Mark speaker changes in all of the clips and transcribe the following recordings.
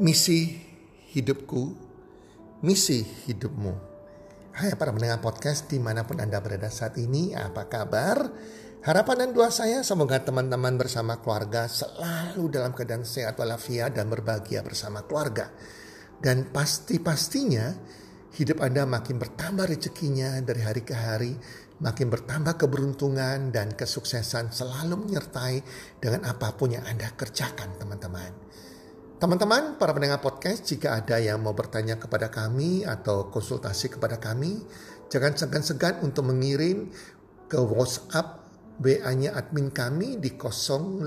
Speaker 1: Misi hidupku, misi hidupmu. Hai para pendengar podcast di mana pun Anda berada saat ini, apa kabar? Harapan dan doa saya semoga teman-teman bersama keluarga selalu dalam keadaan sehat walafiat dan berbahagia bersama keluarga. Dan pasti-pastinya hidup Anda makin bertambah rezekinya dari hari ke hari, makin bertambah keberuntungan dan kesuksesan selalu menyertai dengan apa pun yang Anda kerjakan teman-teman. Teman-teman, para pendengar podcast, jika ada yang mau bertanya kepada kami atau konsultasi kepada kami, jangan segan-segan untuk mengirim ke WhatsApp WA-nya admin kami di 08213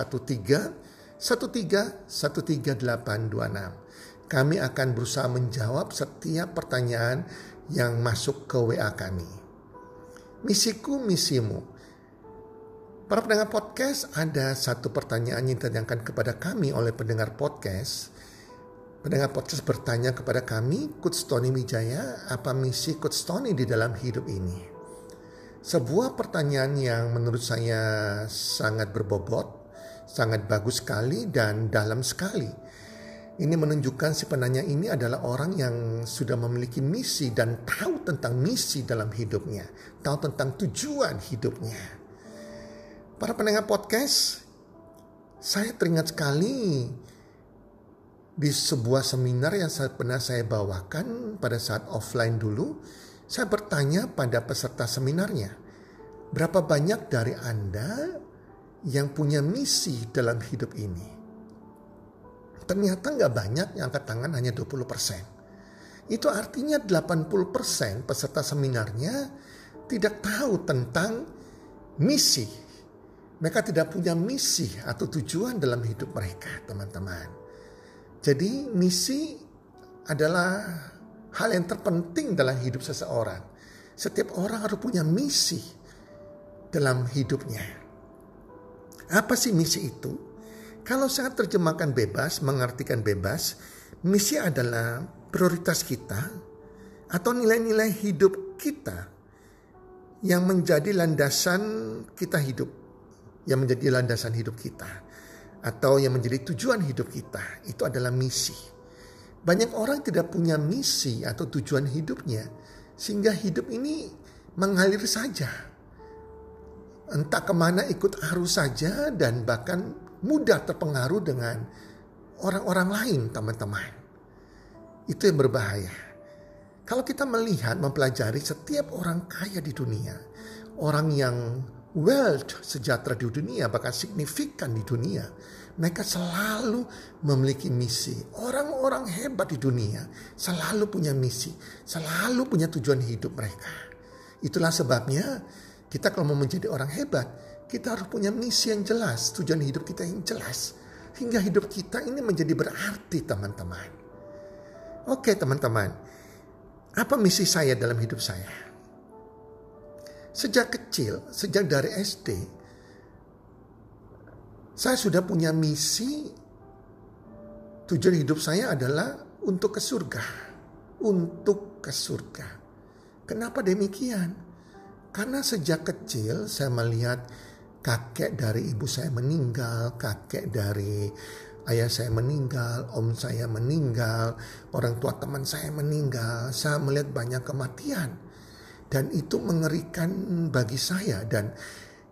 Speaker 1: 13 13826. Kami akan berusaha menjawab setiap pertanyaan yang masuk ke WA kami. Misiku, misimu Para pendengar podcast, ada satu pertanyaan yang ditanyakan kepada kami oleh pendengar podcast. Pendengar podcast bertanya kepada kami, Coach Tony Wijaya, apa misi Coach Tony di dalam hidup ini? Sebuah pertanyaan yang menurut saya sangat berbobot, sangat bagus sekali dan dalam sekali. Ini menunjukkan si penanya ini adalah orang yang sudah memiliki misi dan tahu tentang misi dalam hidupnya, tahu tentang tujuan hidupnya. Para pendengar podcast, saya teringat sekali di sebuah seminar yang saya pernah saya bawakan pada saat offline dulu. Saya bertanya pada peserta seminarnya, berapa banyak dari Anda yang punya misi dalam hidup ini? Ternyata nggak banyak yang angkat tangan hanya 20%. Itu artinya 80% peserta seminarnya tidak tahu tentang misi mereka tidak punya misi atau tujuan dalam hidup mereka, teman-teman. Jadi, misi adalah hal yang terpenting dalam hidup seseorang. Setiap orang harus punya misi dalam hidupnya. Apa sih misi itu? Kalau saya terjemahkan bebas, mengartikan bebas, misi adalah prioritas kita atau nilai-nilai hidup kita yang menjadi landasan kita hidup yang menjadi landasan hidup kita atau yang menjadi tujuan hidup kita itu adalah misi. Banyak orang tidak punya misi atau tujuan hidupnya sehingga hidup ini mengalir saja. Entah ke mana ikut arus saja dan bahkan mudah terpengaruh dengan orang-orang lain teman-teman. Itu yang berbahaya. Kalau kita melihat, mempelajari setiap orang kaya di dunia, orang yang wealth sejahtera di dunia bahkan signifikan di dunia mereka selalu memiliki misi. Orang-orang hebat di dunia selalu punya misi selalu punya tujuan hidup mereka. Itulah sebabnya kita kalau mau menjadi orang hebat kita harus punya misi yang jelas tujuan hidup kita yang jelas hingga hidup kita ini menjadi berarti teman-teman. Oke teman-teman apa misi saya dalam hidup saya Sejak kecil, sejak dari SD, saya sudah punya misi. Tujuan hidup saya adalah untuk ke surga. Untuk ke surga. Kenapa demikian? Karena sejak kecil saya melihat kakek dari ibu saya meninggal, kakek dari ayah saya meninggal, om saya meninggal, orang tua teman saya meninggal. Saya melihat banyak kematian. Dan itu mengerikan bagi saya dan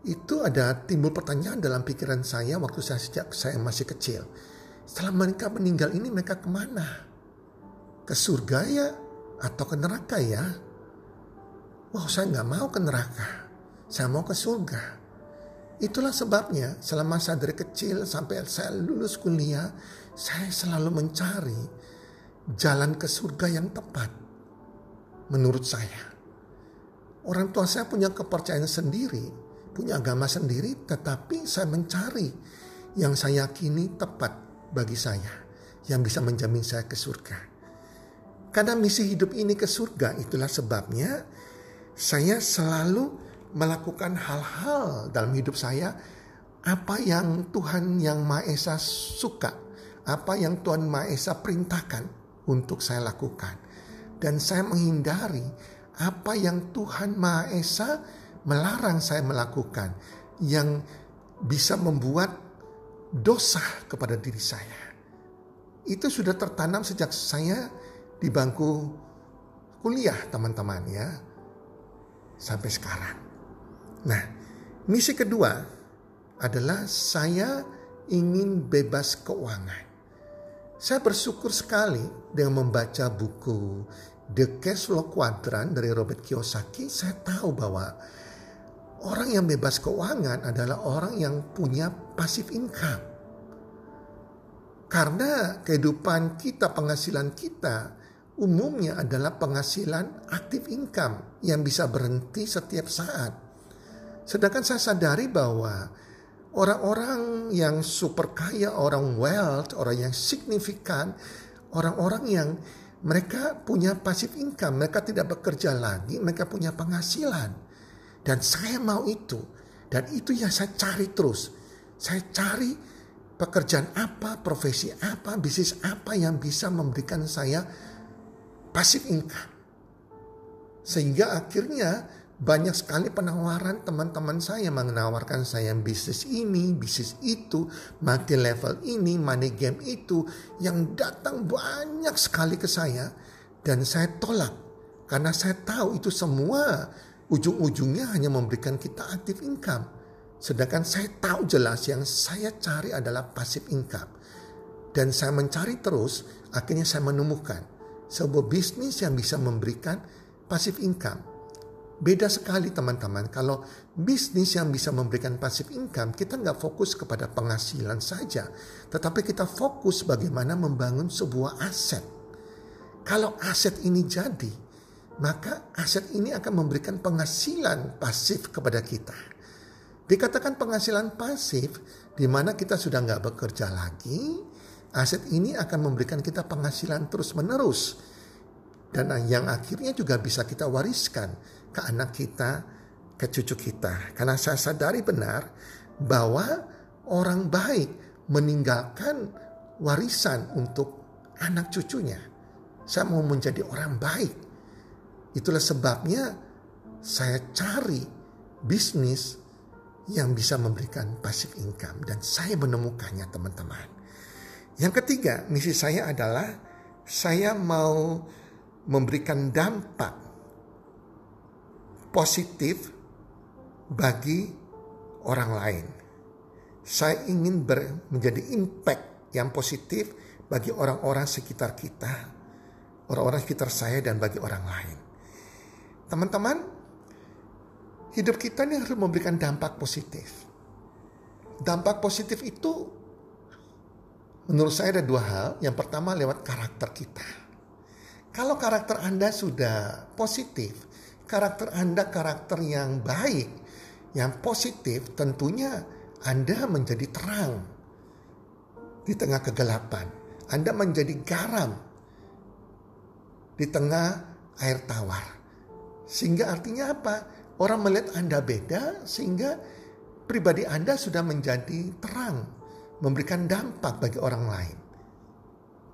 Speaker 1: itu ada timbul pertanyaan dalam pikiran saya waktu saya sejak saya masih kecil. Setelah mereka meninggal ini mereka ke mana? Ke surga ya? Atau ke neraka ya? Wah saya nggak mau ke neraka. Saya mau ke surga. Itulah sebabnya selama saya dari kecil sampai saya lulus kuliah, saya selalu mencari jalan ke surga yang tepat. Menurut saya. Orang tua saya punya kepercayaan sendiri, punya agama sendiri, tetapi saya mencari yang saya yakini tepat bagi saya, yang bisa menjamin saya ke surga. Karena misi hidup ini ke surga, itulah sebabnya saya selalu melakukan hal-hal dalam hidup saya apa yang Tuhan yang Maha Esa suka, apa yang Tuhan Maha Esa perintahkan untuk saya lakukan. Dan saya menghindari apa yang Tuhan Maha Esa melarang saya melakukan yang bisa membuat dosa kepada diri saya. itu sudah tertanam sejak saya di bangku kuliah teman-teman ya. Sampai sekarang. Nah, misi kedua adalah saya ingin bebas keuangan. Saya bersyukur sekali dengan membaca buku The Cash Flow Quadrant dari Robert Kiyosaki. Saya tahu bahwa orang yang bebas keuangan adalah orang yang punya passive income. Karena kehidupan kita, penghasilan kita umumnya adalah penghasilan aktif income yang bisa berhenti setiap saat. Sedangkan saya sadari bahwa orang-orang yang super kaya, orang wealth, orang yang signifikan, orang-orang yang mereka punya passive income, mereka tidak bekerja lagi, mereka punya penghasilan. Dan saya mau itu. Dan itu yang saya cari terus. Saya cari pekerjaan apa, profesi apa, bisnis apa yang bisa memberikan saya passive income. Sehingga akhirnya banyak sekali penawaran teman-teman saya menawarkan saya bisnis ini, bisnis itu, multi level ini, money game itu yang datang banyak sekali ke saya dan saya tolak karena saya tahu itu semua ujung-ujungnya hanya memberikan kita aktif income. Sedangkan saya tahu jelas yang saya cari adalah passive income. Dan saya mencari terus, akhirnya saya menemukan sebuah bisnis yang bisa memberikan passive income. Beda sekali teman-teman, kalau bisnis yang bisa memberikan passive income, kita nggak fokus kepada penghasilan saja. Tetapi kita fokus bagaimana membangun sebuah aset. Kalau aset ini jadi, maka aset ini akan memberikan penghasilan pasif kepada kita. Dikatakan penghasilan pasif, di mana kita sudah nggak bekerja lagi, aset ini akan memberikan kita penghasilan terus-menerus. Dan yang akhirnya juga bisa kita wariskan ke anak kita, ke cucu kita. Karena saya sadari benar bahwa orang baik meninggalkan warisan untuk anak cucunya. Saya mau menjadi orang baik. Itulah sebabnya saya cari bisnis yang bisa memberikan passive income dan saya menemukannya teman-teman. Yang ketiga, misi saya adalah saya mau memberikan dampak positif bagi orang lain. Saya ingin ber, menjadi impact yang positif bagi orang-orang sekitar kita, orang-orang sekitar saya dan bagi orang lain. Teman-teman, hidup kita ini harus memberikan dampak positif. Dampak positif itu menurut saya ada dua hal. Yang pertama lewat karakter kita. Kalau karakter Anda sudah positif, karakter Anda karakter yang baik, yang positif, tentunya Anda menjadi terang di tengah kegelapan. Anda menjadi garam di tengah air tawar. Sehingga artinya apa? Orang melihat Anda beda sehingga pribadi Anda sudah menjadi terang, memberikan dampak bagi orang lain.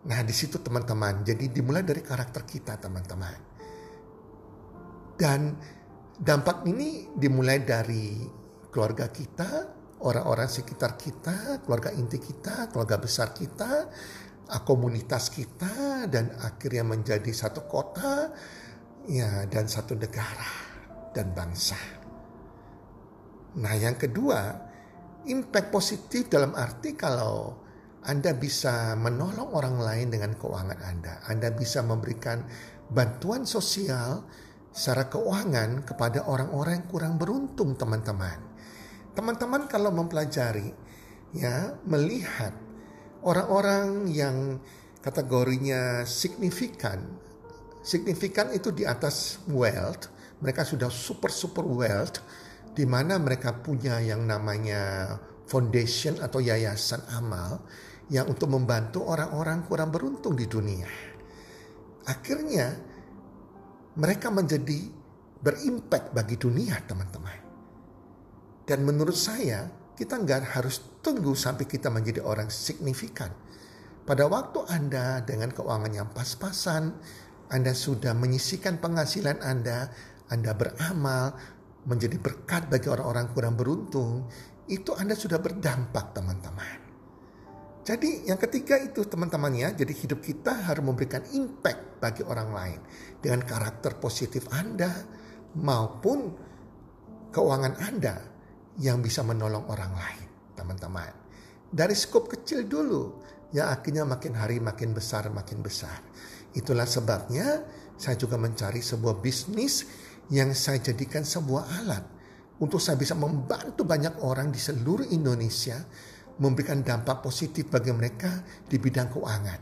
Speaker 1: Nah, di situ teman-teman, jadi dimulai dari karakter kita, teman-teman. Dan dampak ini dimulai dari keluarga kita, orang-orang sekitar kita, keluarga inti kita, keluarga besar kita, komunitas kita, dan akhirnya menjadi satu kota, ya, dan satu negara dan bangsa. Nah, yang kedua, impact positif dalam arti kalau Anda bisa menolong orang lain dengan keuangan Anda, Anda bisa memberikan bantuan sosial secara keuangan kepada orang-orang yang kurang beruntung, teman-teman. Teman-teman kalau mempelajari ya, melihat orang-orang yang kategorinya signifikan, signifikan itu di atas wealth, mereka sudah super super wealth di mana mereka punya yang namanya foundation atau yayasan amal yang untuk membantu orang-orang kurang beruntung di dunia. Akhirnya mereka menjadi berimpact bagi dunia teman-teman. Dan menurut saya kita nggak harus tunggu sampai kita menjadi orang signifikan. Pada waktu Anda dengan keuangan yang pas-pasan, Anda sudah menyisikan penghasilan Anda, anda beramal, menjadi berkat bagi orang-orang kurang beruntung, itu Anda sudah berdampak teman-teman. Jadi yang ketiga itu teman-temannya, jadi hidup kita harus memberikan impact bagi orang lain dengan karakter positif Anda maupun keuangan Anda yang bisa menolong orang lain, teman-teman. Dari skop kecil dulu, yang akhirnya makin hari makin besar, makin besar. Itulah sebabnya saya juga mencari sebuah bisnis yang saya jadikan sebuah alat untuk saya bisa membantu banyak orang di seluruh Indonesia memberikan dampak positif bagi mereka di bidang keuangan.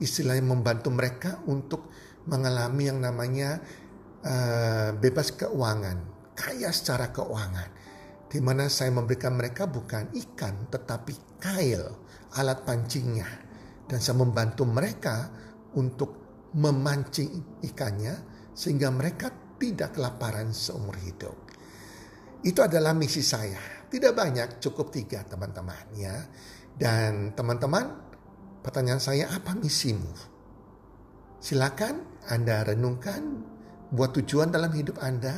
Speaker 1: Istilahnya membantu mereka untuk mengalami yang namanya uh, bebas keuangan, kaya secara keuangan di mana saya memberikan mereka bukan ikan tetapi kail, alat pancingnya. Dan saya membantu mereka untuk memancing ikannya sehingga mereka tidak kelaparan seumur hidup. Itu adalah misi saya. Tidak banyak, cukup tiga teman-teman ya. Dan teman-teman, pertanyaan saya apa misimu? Silakan Anda renungkan buat tujuan dalam hidup Anda.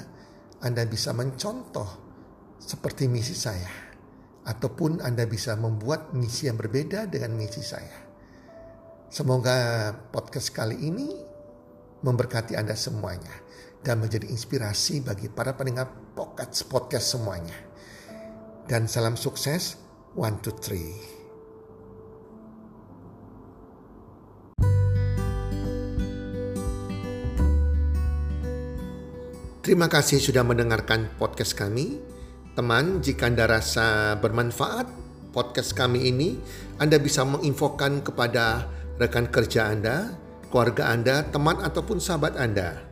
Speaker 1: Anda bisa mencontoh seperti misi saya, ataupun Anda bisa membuat misi yang berbeda dengan misi saya. Semoga podcast kali ini memberkati Anda semuanya dan menjadi inspirasi bagi para pendengar podcast podcast semuanya. Dan salam sukses, one, two, three. Terima kasih sudah mendengarkan podcast kami. Teman, jika Anda rasa bermanfaat podcast kami ini, Anda bisa menginfokan kepada rekan kerja Anda, keluarga Anda, teman ataupun sahabat Anda.